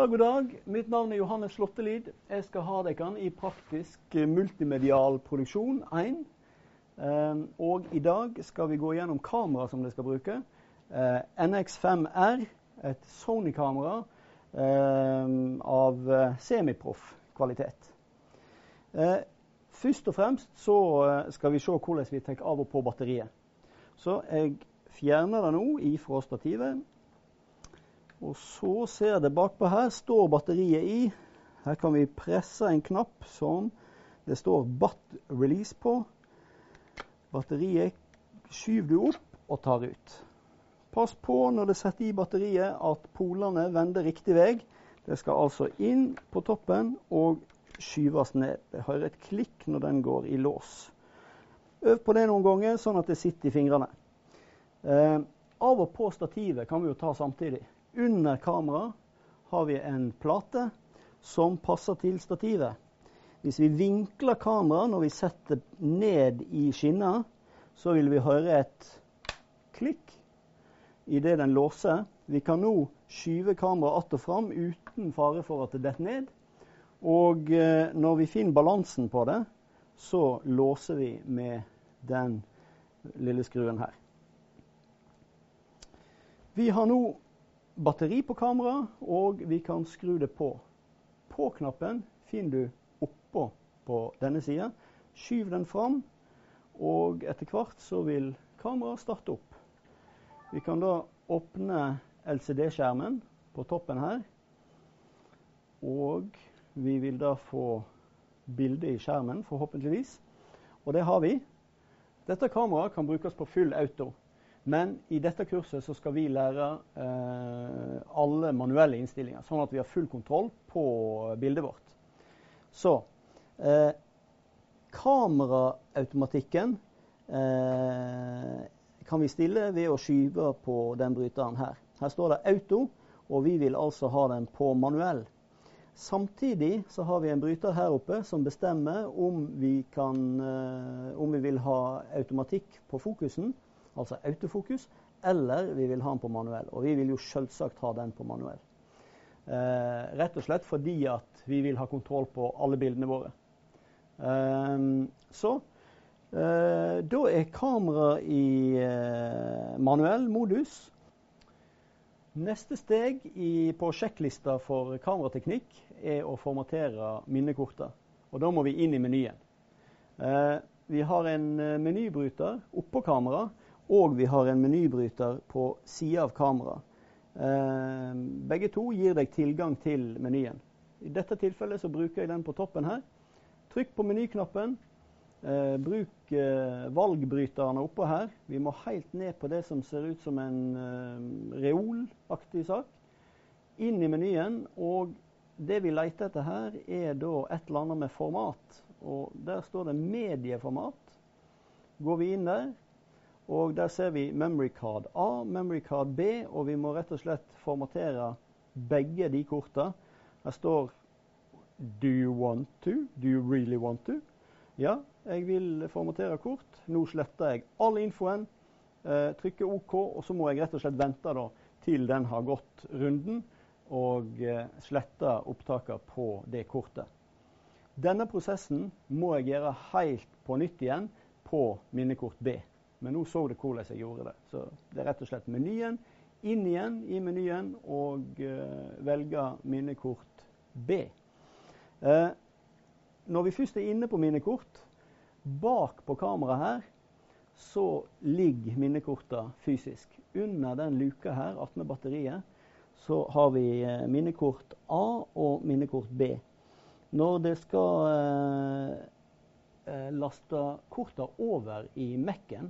Dag, god dag. Mitt navn er Johannes Slåttelid. Jeg skal ha dere i praktisk multimedial produksjon 1. Eh, og i dag skal vi gå gjennom kamera som dere skal bruke. Eh, NX5R, et Sony-kamera eh, av semiproff kvalitet. Først og fremst så skal vi se hvordan vi tar av og på batteriet. Så jeg fjerner det nå ifra stativet. Og så ser det bakpå her står batteriet i. Her kan vi presse en knapp som det står 'Bat release' på. Batteriet skyver du opp og tar ut. Pass på når du setter i batteriet at polene vender riktig vei. Det skal altså inn på toppen og skyves ned. Det hører et klikk når den går i lås. Øv på det noen ganger, sånn at det sitter i fingrene. Eh, av og på stativet kan vi jo ta samtidig. Under kameraet har vi en plate som passer til stativet. Hvis vi vinkler kameraet når vi setter ned i skinna, så vil vi høre et klikk idet den låser. Vi kan nå skyve kameraet att og fram uten fare for at det detter ned. Og eh, når vi finner balansen på det, så låser vi med den lille skruen her. Vi har nå batteri på kamera, og vi kan skru det på. På-knappen finner du oppå på denne sida. Skyv den fram, og etter hvert så vil kameraet starte opp. Vi kan da åpne LCD-skjermen på toppen her. Og vi vil da få bilde i skjermen, forhåpentligvis. Og det har vi. Dette kameraet kan brukes på full auto. Men i dette kurset så skal vi lære eh, alle manuelle innstillinger, sånn at vi har full kontroll på bildet vårt. Så eh, kameraautomatikken eh, kan vi stille ved å skyve på den bryteren her. Her står det auto, og vi vil altså ha den på manuell. Samtidig så har vi en bryter her oppe som bestemmer om vi, kan, eh, om vi vil ha automatikk på fokusen altså autofokus, eller vi vil ha den på manuell. Og vi vil jo selvsagt ha den på manuell. Eh, rett og slett fordi at vi vil ha kontroll på alle bildene våre. Eh, så eh, da er kameraet i eh, manuell modus. Neste steg i, på sjekklista for kamerateknikk er å formatere minnekortet. Og da må vi inn i menyen. Eh, vi har en eh, menybryter oppå kameraet og vi har en menybryter på sida av kameraet. Eh, begge to gir deg tilgang til menyen. I dette tilfellet så bruker jeg den på toppen her. Trykk på menyknappen. Eh, bruk eh, valgbryterne oppå her. Vi må helt ned på det som ser ut som en reolaktig sak. Inn i menyen. Og det vi leter etter her, er da et eller annet med format. Og der står det medieformat. Går vi inn der, og Der ser vi memory card A, memory card B, og vi må rett og slett formatere begge de kortene. Her står Do you want to? Do you really want to? Ja, jeg vil formatere kort. Nå sletter jeg all infoen. Eh, trykker OK, og så må jeg rett og slett vente da, til den har gått runden og eh, sletter opptaket på det kortet. Denne prosessen må jeg gjøre helt på nytt igjen på minnekort B. Men nå så du hvordan jeg gjorde det. Så det er rett og slett menyen. Inn igjen i menyen og uh, velge minnekort B. Uh, når vi først er inne på minnekort, bak på kameraet her, så ligger minnekortene fysisk. Under den luka her, attmed batteriet, så har vi uh, minnekort A og minnekort B. Når det skal laste kortene over i Mac-en,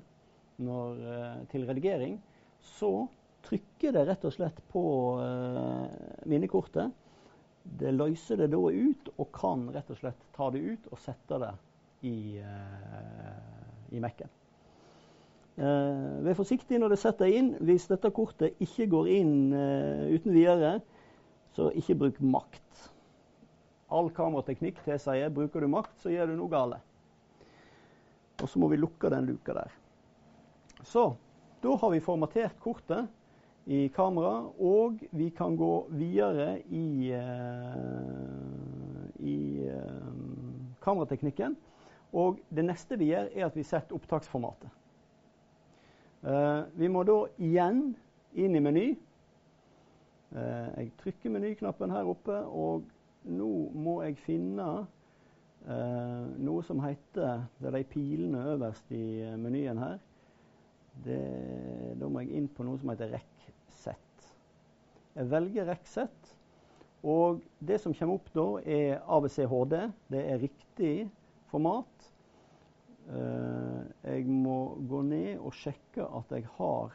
når, eh, til redigering, så trykker det rett og slett på uh, minnekortet. Det løser det da ut, og kan rett og slett ta det ut og sette det i, uh, i Mac-en. Uh, vær forsiktig når du setter inn. Hvis dette kortet ikke går inn uh, uten videre, så ikke bruk makt. All kamerateknikk tilsier bruker du makt, så gjør du noe galt. Og så må vi lukke den luka der. Så da har vi formatert kortet i kamera, og vi kan gå videre i, uh, i uh, kamerateknikken. Og det neste vi gjør, er at vi setter opptaksformatet. Uh, vi må da igjen inn i meny. jeg trykker menyknappen her oppe, og nå må jeg finne noe som heter Det er de pilene øverst i menyen her. Det, da må jeg inn på noe som heter REC jeg velger REC-sett. Og det som kommer opp da, er ABC-HD. Det er riktig format. Eh, jeg må gå ned og sjekke at jeg har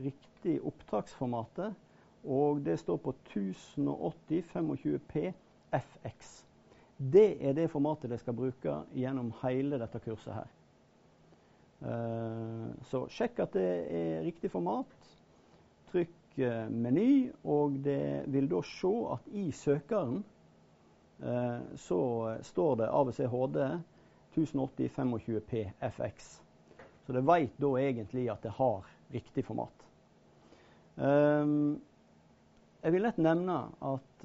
riktig opptaksformatet. Og det står på 1080 25P FX. Det er det formatet jeg skal bruke gjennom hele dette kurset her. Eh, så sjekk at det er riktig format. Trykk Eh, meny, og det vil da se at i søkeren eh, så står det AVCHD 1080 25P FX. Så det vet da egentlig at det har riktig format. Jeg vil lett nevne at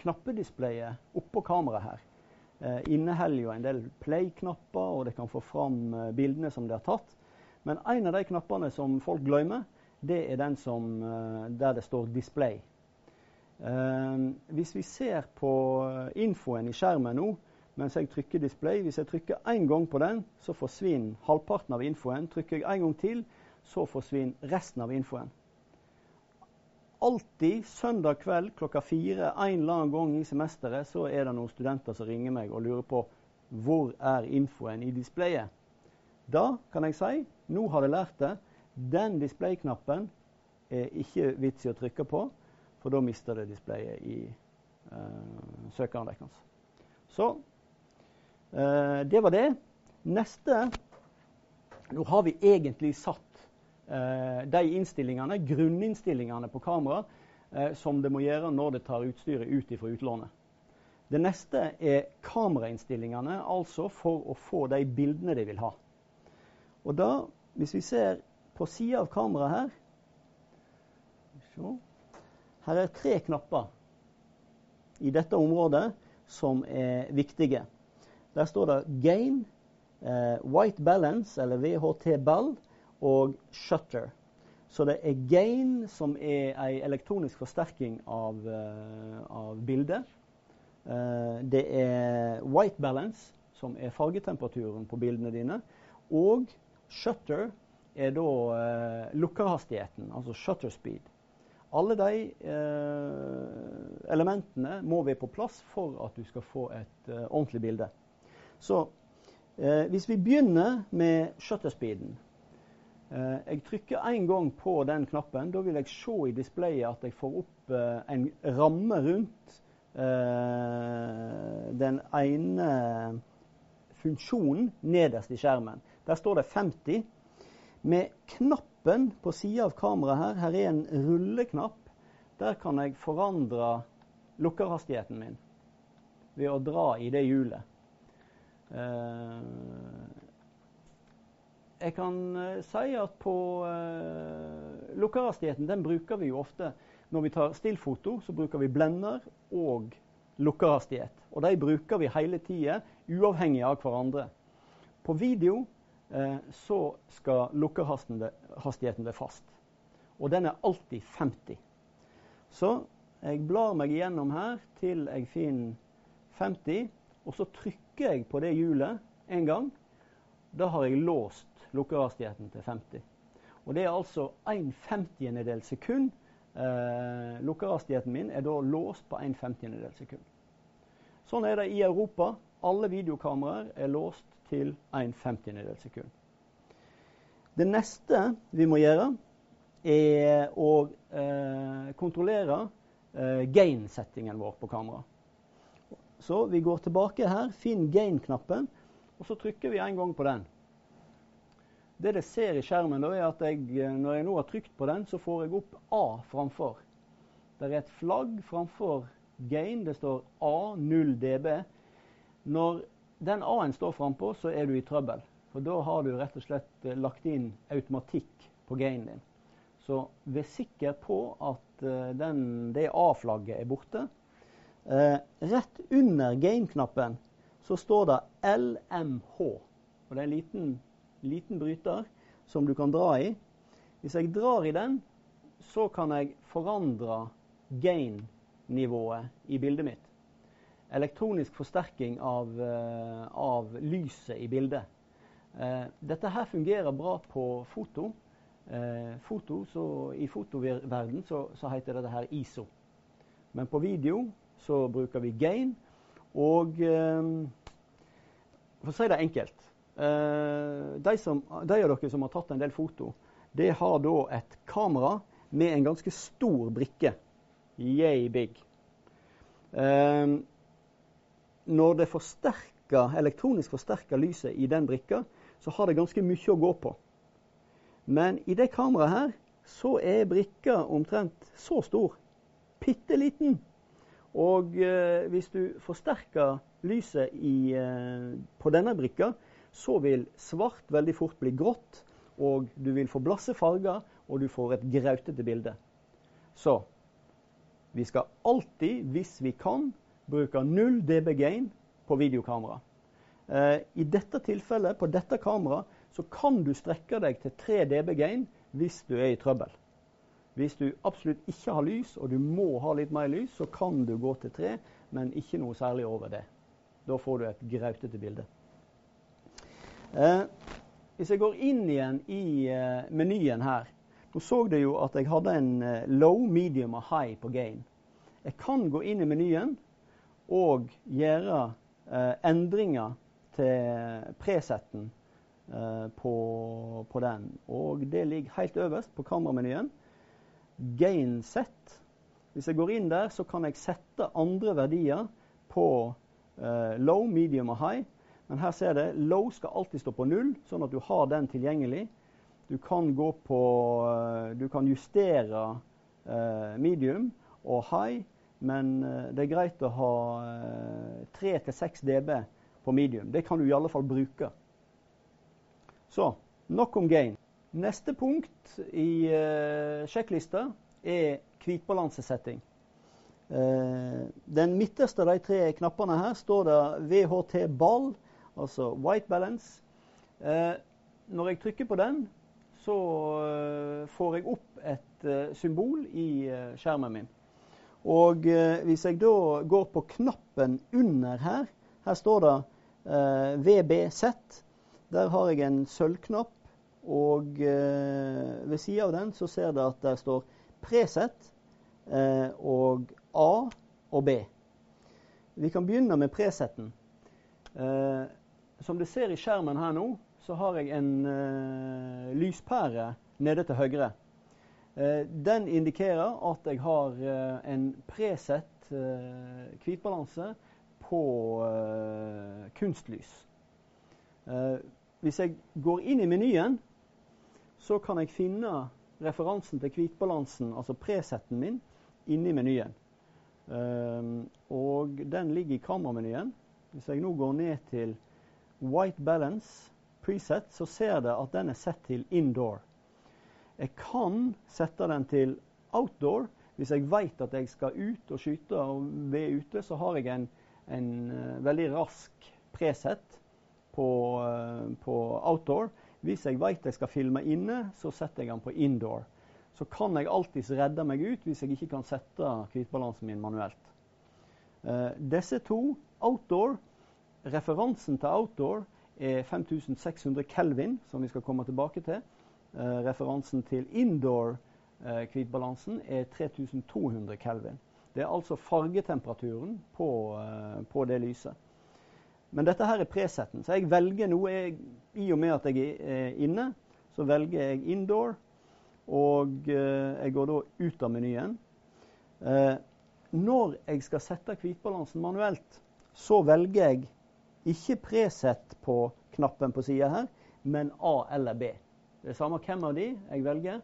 knappedisplayet oppå kameraet her inneholder jo en del play-knapper, og det kan få fram uh, bildene som det har tatt. Men en av de knappene som folk glemmer, det er den som, eh, der det står 'display'. Eh, hvis vi ser på infoen i skjermen nå, mens jeg trykker 'display', hvis jeg trykker én gang på den, så forsvinner halvparten av infoen. Trykker jeg en gang til, så forsvinner resten av infoen. Alltid søndag kveld klokka fire en eller annen gang i semesteret så er det noen studenter som ringer meg og lurer på hvor er infoen i displayet. Da kan jeg si nå har jeg lært det. Den display-knappen er ikke vits i å trykke på, for da mister det displayet i eh, søkeren. Så eh, det var det. Neste Nå har vi egentlig satt de innstillingene, grunninnstillingene på kamera som det må gjøre når det tar utstyret ut fra utlånet. Det neste er kamerainstillingene, altså for å få de bildene de vil ha. Og da hvis vi ser på sida av kameraet her Her er tre knapper i dette området som er viktige. Der står det gain, eh, white balance, eller VHT ball, og shutter. Så det er gain, som er ei elektronisk forsterking av, uh, av bildet. Uh, det er white balance, som er fargetemperaturen på bildene dine. Og Shutter er da uh, lukkerhastigheten, altså shutter speed. Alle de eh, elementene må være på plass for at du skal få et eh, ordentlig bilde. Så eh, hvis vi begynner med shutterspeeden eh, Jeg trykker én gang på den knappen. Da vil jeg se i displayet at jeg får opp eh, en ramme rundt den ene funksjonen nederst i skjermen. Der står det 50. Med knappen på sida av kameraet her, her er en rulleknapp. Der kan jeg forandre lukkerhastigheten min ved å dra i det hjulet. Eh, jeg kan eh, si at på uh, lukkerhastigheten den bruker vi jo ofte når vi tar stillfoto. Så bruker vi blender og lukkerhastighet. Og de bruker vi hele tida, uavhengig av hverandre. På video Eh, så skal lukkerhastigheten være fast. Og den er alltid 50. Så jeg blar meg igjennom her til jeg finner 50, og så trykker jeg på det hjulet en gang. Da har jeg låst lukkerhastigheten til 50. Og det er altså 1 femtiendedel sekund. Eh, lukkehastigheten min er da låst på 1 femtiendedel sekund. Sånn er det i Europa. Alle videokameraer er låst til 1 femtiendedel sekund. Det neste vi må gjøre, er å eh, kontrollere eh, gain-settingen vår på kamera. Så vi går tilbake her, finn gain-knappen, og så trykker vi en gang på den. Det dere ser i skjermen, da, er at jeg, når jeg nå har trykt på den, så får jeg opp A framfor. Det er et flagg framfor gain. Det står A0 dB. Når den A-en står frampå, så er du i trøbbel. For da har du rett og slett eh, lagt inn automatikk på gainen din. Så vær sikker på at uh, den, det A-flagget er borte. Eh, rett under gain-knappen så står det LMH. Og det er en liten, liten bryter som du kan dra i. Hvis jeg drar i den, så kan jeg forandre gain-nivået i bildet mitt. Elektronisk forsterking av, uh, av lyset i bildet. Uh, dette her fungerer bra på foto. Uh, foto så I fotoverden så, så heter dette her ISO. Men på video så bruker vi gain. Og for å si det enkelt de, som, de av dere som har tatt en del foto, det har da et kamera med en ganske stor brikke. Yay big. Eh, når det forsterker, elektronisk forsterker lyset i den brikka, så har det ganske mye å gå på. Men i det kameraet her så er brikka omtrent så stor. Bitte liten. Og eh, hvis du forsterker lyset i, eh, på denne brikka, så vil svart veldig fort bli grått, og du vil få blasse farger, og du får et grautete bilde. Så vi skal alltid, hvis vi kan, bruke 0 dB gain på videokamera. Eh, I dette tilfellet, på dette kameraet, så kan du strekke deg til 3 dB gain hvis du er i trøbbel. Hvis du absolutt ikke har lys, og du må ha litt mer lys, så kan du gå til 3, men ikke noe særlig over det. Da får du et grautete bilde. Eh, hvis jeg går inn igjen i eh, menyen her, nå så du jo at jeg hadde en eh, low, medium og high på gain. Jeg kan gå inn i menyen og gjøre eh, endringer til presetten eh, på, på, den. Og det ligger helt øverst på kameramenyen. Gain set. Hvis jeg går inn der, så kan jeg sette andre verdier på eh, low, medium og high. Men her ser det, low skal alltid stå på null, sånn at du har den tilgjengelig. Du kan, på, eh, du kan justere eh, medium og high, men uh, det er greit å ha uh, 3-6 dB på medium. Det kan du i alle fall bruke. Så nok om gain. Neste punkt i eh, sjekklista er hvitbalansesetting. den midterste av de tre knappene her står det VHT ball altså white balance. Eh, når jeg trykker på den, så eh, får jeg opp et eh, symbol i eh, skjermen min. Og eh, hvis jeg da går på knappen under her, her står det eh, VBZ. Der har jeg en sølvknapp, og ved sida av den så ser det at der står preset og A og B. Vi kan begynne med presetten. Eh, som du ser i skjermen her nå, så har jeg en uh, lyspære nede til høyre. Uh, den indikerer at jeg har uh, en presett hvitbalanse på kunstlys. hvis jeg går inn i menyen, så kan jeg finne referansen til hvitbalansen, altså presetten min, inni menyen. og den ligger i kameramenyen. Hvis jeg nå går ned til White Balance preset, så ser det at den er sett til indoor. Jeg kan sette den til outdoor. Hvis jeg vet at jeg skal ut og skyte og ved ute, så har jeg en, en uh, veldig rask preset på, uh, på, outdoor. Hvis jeg vet jeg skal filme inne, så setter jeg den på indoor. Så kan jeg alltids redde meg ut hvis jeg ikke kan sette hvitbalansen min manuelt. Uh, disse to, outdoor, Referansen til outdoor er 5600 kelvin, som vi skal komme tilbake til. Eh, referansen til indoor-hvitbalansen eh, er 3200 kelvin. Det er altså fargetemperaturen på, eh, på, det lyset. Men dette her er presetten, så jeg velger noe jeg, I og med at jeg er inne, så velger jeg indoor. Og jeg går da ut av menyen. Når jeg skal sette hvitbalansen manuelt, så velger jeg ikke preset på knappen på sida her, men A eller B. Det er samme hvem av de jeg velger.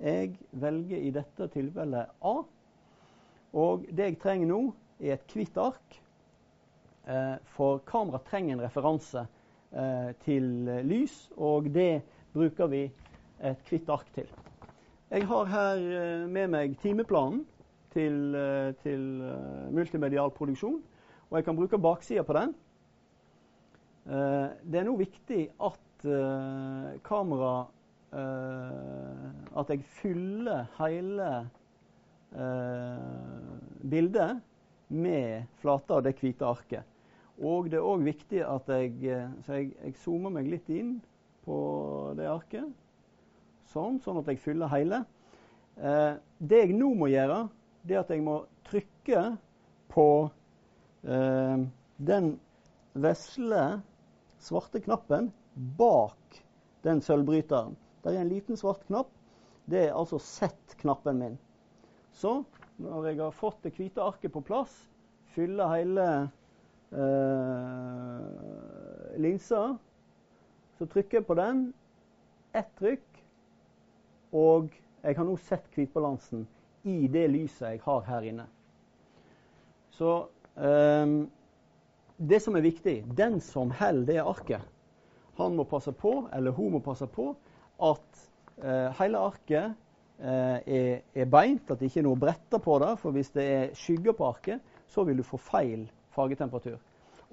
Jeg velger i dette tilfellet A. Og det jeg trenger nå, er et hvitt ark. Eh, for kamera trenger en referanse eh, til lys, og det bruker vi et hvitt ark til. Jeg har her eh, med meg timeplanen til, til multimedial produksjon, og jeg kan bruke baksida på den. Eh, det er nå viktig at kamera At jeg fyller hele bildet med flata av det hvite arket. Og det er òg viktig at jeg jeg, jeg, zoomer meg litt inn på det arket. Sånn, sånn at jeg fyller hele. Eh, det jeg nå må gjøre, det er at jeg må trykke på eh, den vesle, svarte knappen bak den sølvbryteren. Det er en liten svart knapp. Det er altså Z-knappen min. Så når jeg har fått det hvite arket på plass, fyller hele eh, linsa, så trykker jeg på den. Ett trykk. Og jeg har nå sett hvitbalansen i det lyset jeg har her inne. Så eh, det som er viktig, den som holder det arket, han må passe på, eller hun må passe på, at eh, hele arket Eh, er, er, beint, at det ikke er noe bretter på det. For hvis det er skygger på arket, så vil du få feil fargetemperatur.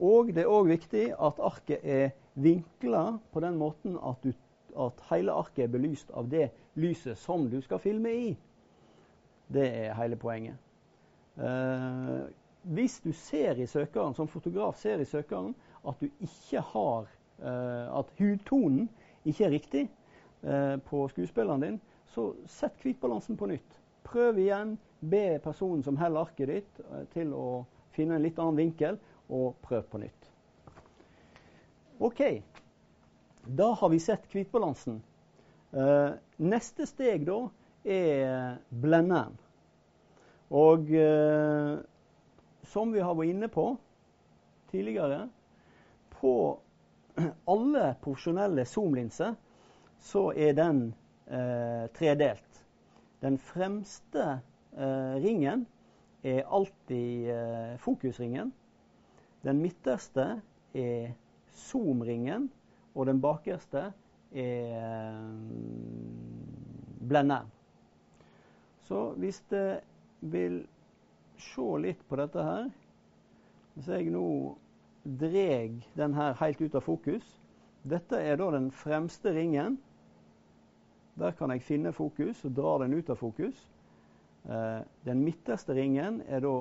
Og det er òg viktig at arket er vinkla på den måten at, du, at, hele arket er belyst av det lyset som du skal filme i. Det er hele poenget. Eh, hvis du ser i søkeren, som fotograf ser i søkeren at du ikke har eh, At hudtonen ikke er riktig eh, på skuespilleren din, så sett hvitbalansen på nytt. Prøv igjen. Be personen som heller arket ditt, eh, til å finne en litt annen vinkel, og prøv på nytt. OK. Da har vi sett hvitbalansen. Neste steg da er blenderen. Og eh, som vi har vært inne på tidligere, på alle profesjonelle zoomlinser så er den eh, tredelt. Den fremste eh, ringen er alltid eh, fokusringen. Den midterste er zoom-ringen, og den bakerste er eh, blenderen. Så hvis det vil se litt på dette her Hvis jeg nå dreg den her helt ut av fokus Dette er da den fremste ringen. Der kan jeg finne fokus og dra den ut av fokus. Eh, den midterste ringen er da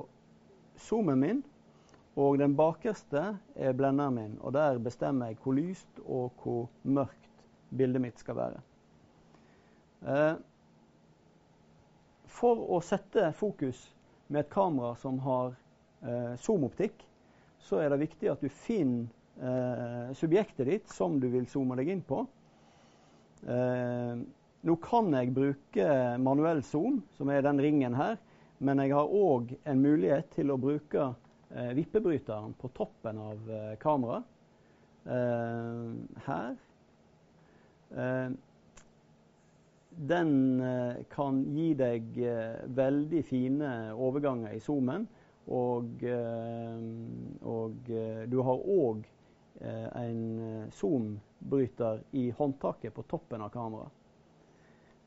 zoomen min, og den bakerste er blenderen min. Og der bestemmer jeg hvor lyst og hvor mørkt bildet mitt skal være. Eh, for å sette fokus med et kamera som har eh, zoomoptikk, så er det viktig at du finner subjektet ditt som du vil zoome deg inn på. Nå kan jeg bruke manuell zoom, som er den ringen her, men jeg har òg en mulighet til å bruke eh, vippebryteren på toppen av eh, kameraet. Eh, her. Eh, den eh, kan gi deg eh, veldig fine overganger i zoomen. Og, og du har òg en zoombryter i håndtaket på toppen av kameraet.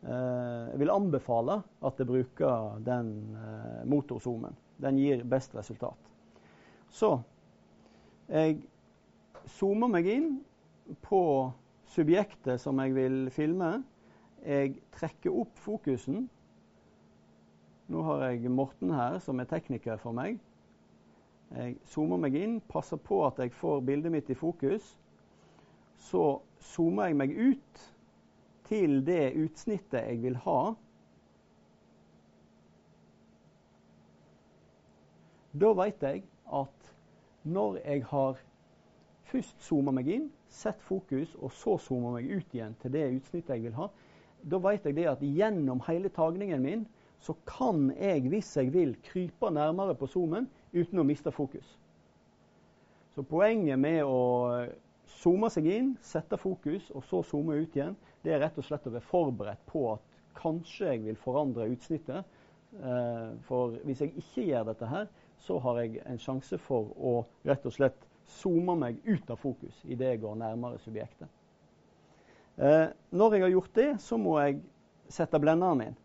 Eh, jeg vil anbefale at du bruker den eh, motorzoomen. Den gir best resultat. Så jeg zoomer meg inn på subjektet som jeg vil filme. Jeg trekker opp fokusen. Nå har jeg Morten her, som er tekniker for meg. Jeg zoomer meg inn, passer på at jeg får bildet mitt i fokus. Så zoomer jeg meg ut til det utsnittet jeg vil ha. Da vet jeg at når jeg har først zooma meg inn, sett fokus, og så zooma meg ut igjen til det utsnittet jeg vil ha, da vet jeg det at gjennom hele tagningen min så kan jeg, hvis jeg vil, krype nærmere på zoomen uten å miste fokus. Så poenget med å zoome seg inn, sette fokus og så zoome ut igjen, det er rett og slett å være forberedt på at kanskje jeg vil forandre utsnittet. Eh, for hvis jeg ikke gjør dette her, så har jeg en sjanse for å rett og slett zoome meg ut av fokus idet jeg går nærmere subjektet. Eh, når jeg har gjort det, så må jeg sette blenderen min.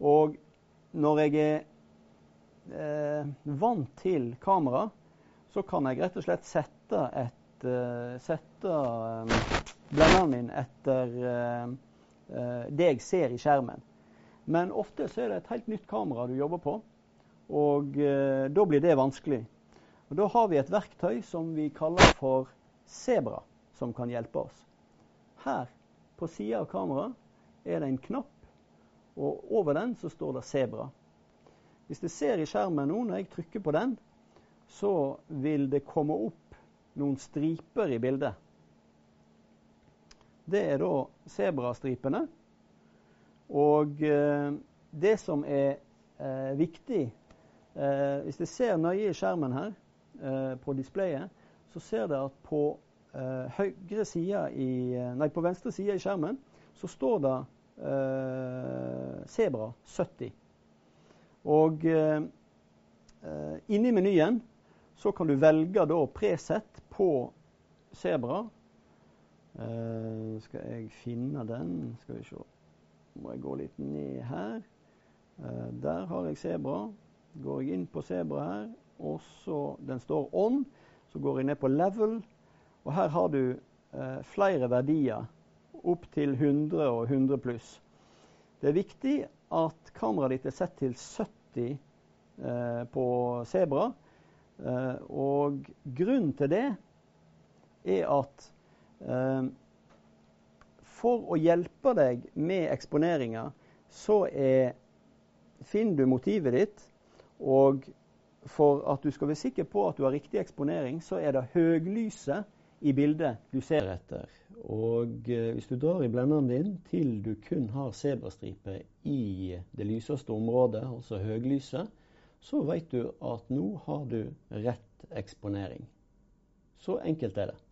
Og når jeg er eh, vant til kamera, så kan jeg rett og slett sette, et, uh, sette blenderen min etter det jeg ser i skjermen. Men ofte så er det et helt nytt kamera du jobber på, og da blir det vanskelig. Og Da har vi et verktøy som vi kaller for Sebra, som kan hjelpe oss. Her på sida av kameraet er det en knapp, og over den så står det Sebra. Hvis du ser i skjermen nå, når jeg trykker på den, så vil det komme opp noen striper i bildet. Det er da sebrastripene. Og eh, det som er eh, viktig eh, Hvis du ser nøye i skjermen her, eh, på displayet, så ser du at på, i, eh, nei, på venstre side i skjermen så står det Sebra 70. Og eh, eh, inni menyen så kan du velge da preset på Sebra. Eh, skal jeg finne den? Skal vi se. Må jeg gå litt ned her. Eh, der har jeg Sebra. Går jeg inn på Sebra her, og så Den står on. Så går jeg ned på level, og her har du eh, flere verdier. Opp til 100 og 100 pluss. Det er viktig at kameraet ditt er sett til 70 eh, på Sebra. Eh, og grunnen til det er at eh, for å hjelpe deg med eksponeringa, så er, finner du motivet ditt. Og for at du skal være sikker på at du har riktig eksponering, så er det høglyset i bildet du ser etter. Og eh, hvis du drar i blenderen din til du kun har sebrastripe i det lyseste området, altså høglyset, så vet du at nå har du rett eksponering. Så enkelt er det.